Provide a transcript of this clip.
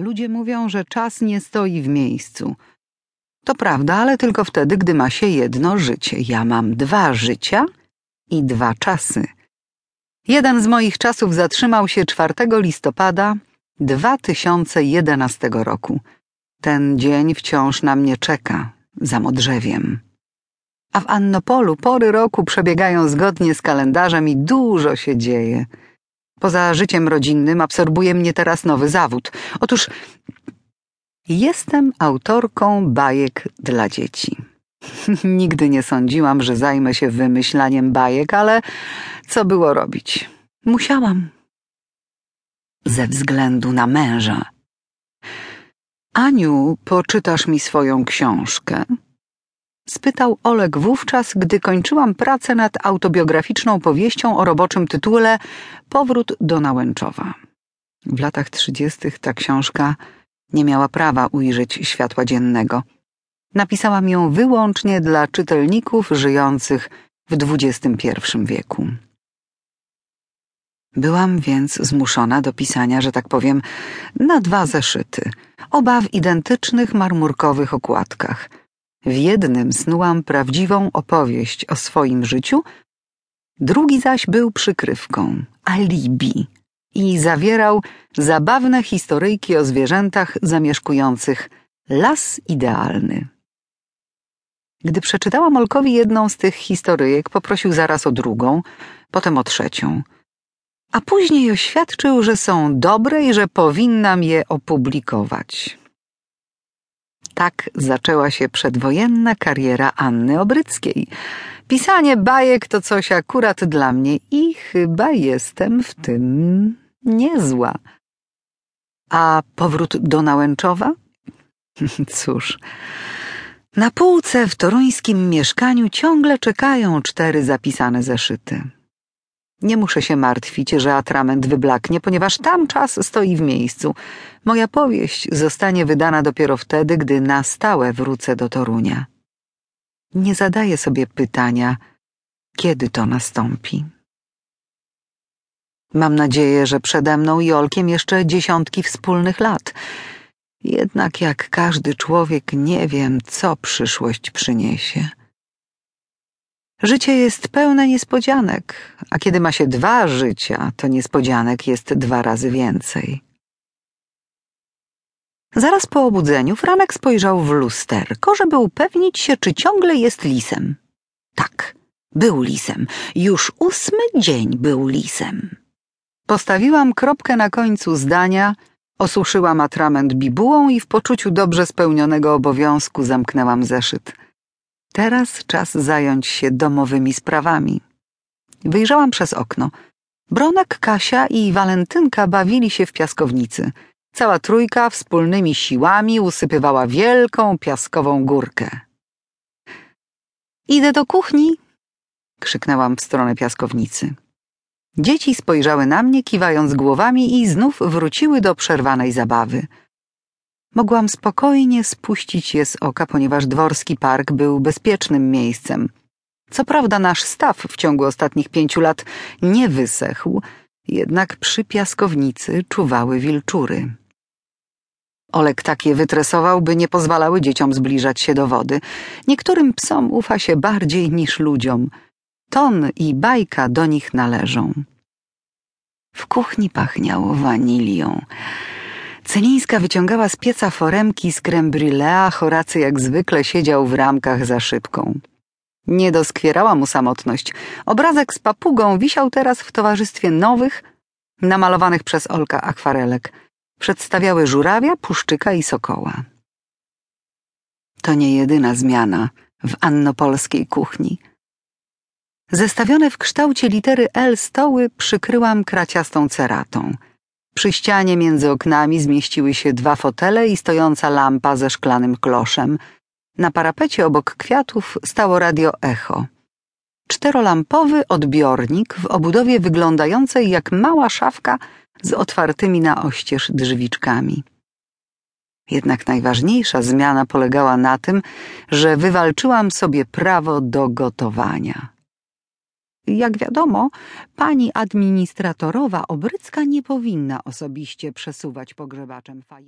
Ludzie mówią, że czas nie stoi w miejscu. To prawda, ale tylko wtedy, gdy ma się jedno życie. Ja mam dwa życia i dwa czasy. Jeden z moich czasów zatrzymał się 4 listopada 2011 roku. Ten dzień wciąż na mnie czeka, za modrzewiem. A w Annopolu pory roku przebiegają zgodnie z kalendarzem i dużo się dzieje. Poza życiem rodzinnym absorbuje mnie teraz nowy zawód. Otóż jestem autorką bajek dla dzieci. Nigdy nie sądziłam, że zajmę się wymyślaniem bajek, ale co było robić? Musiałam. Ze względu na męża. Aniu, poczytasz mi swoją książkę? Spytał Oleg wówczas, gdy kończyłam pracę nad autobiograficzną powieścią o roboczym tytule Powrót do Nałęczowa. W latach trzydziestych ta książka nie miała prawa ujrzeć światła dziennego. Napisałam ją wyłącznie dla czytelników żyjących w XXI wieku. Byłam więc zmuszona do pisania, że tak powiem, na dwa zeszyty, oba w identycznych marmurkowych okładkach – w jednym snułam prawdziwą opowieść o swoim życiu, drugi zaś był przykrywką, alibi i zawierał zabawne historyjki o zwierzętach zamieszkujących las idealny. Gdy przeczytałam Olkowi jedną z tych historyjek, poprosił zaraz o drugą, potem o trzecią. A później oświadczył, że są dobre i że powinnam je opublikować. Tak zaczęła się przedwojenna kariera Anny Obryckiej. Pisanie bajek to coś akurat dla mnie i chyba jestem w tym niezła. A powrót do Nałęczowa? Cóż, na półce w toruńskim mieszkaniu ciągle czekają cztery zapisane zeszyty. Nie muszę się martwić, że atrament wyblaknie, ponieważ tam czas stoi w miejscu. Moja powieść zostanie wydana dopiero wtedy, gdy na stałe wrócę do Torunia. Nie zadaję sobie pytania, kiedy to nastąpi. Mam nadzieję, że przede mną i Olkiem jeszcze dziesiątki wspólnych lat. Jednak jak każdy człowiek nie wiem, co przyszłość przyniesie. Życie jest pełne niespodzianek, a kiedy ma się dwa życia, to niespodzianek jest dwa razy więcej. Zaraz po obudzeniu Franek spojrzał w lusterko, żeby upewnić się, czy ciągle jest lisem. Tak, był lisem. Już ósmy dzień był lisem. Postawiłam kropkę na końcu zdania, osuszyłam atrament bibułą i w poczuciu dobrze spełnionego obowiązku zamknęłam zeszyt. Teraz czas zająć się domowymi sprawami. Wyjrzałam przez okno. Bronek, Kasia i Walentynka bawili się w piaskownicy. Cała trójka wspólnymi siłami usypywała wielką piaskową górkę. Idę do kuchni, krzyknęłam w stronę piaskownicy. Dzieci spojrzały na mnie, kiwając głowami i znów wróciły do przerwanej zabawy. Mogłam spokojnie spuścić je z oka, ponieważ dworski park był bezpiecznym miejscem. Co prawda nasz staw w ciągu ostatnich pięciu lat nie wysechł, jednak przy piaskownicy czuwały wilczury. Olek takie wytresował, by nie pozwalały dzieciom zbliżać się do wody. Niektórym psom ufa się bardziej niż ludziom. Ton i bajka do nich należą. W kuchni pachniało wanilią. Celińska wyciągała z pieca foremki z creme brûlée, Horacy jak zwykle siedział w ramkach za szybką. Nie doskwierała mu samotność. Obrazek z papugą wisiał teraz w towarzystwie nowych, namalowanych przez Olka akwarelek. Przedstawiały żurawia, puszczyka i sokoła. To nie jedyna zmiana w annopolskiej kuchni. Zestawione w kształcie litery L stoły przykryłam kraciastą ceratą – przy ścianie między oknami zmieściły się dwa fotele i stojąca lampa ze szklanym kloszem. Na parapecie obok kwiatów stało radio echo. Czterolampowy odbiornik w obudowie wyglądającej jak mała szafka z otwartymi na oścież drzwiczkami. Jednak najważniejsza zmiana polegała na tym, że wywalczyłam sobie prawo do gotowania. Jak wiadomo, pani administratorowa Obrycka nie powinna osobiście przesuwać pogrzebaczem fajek.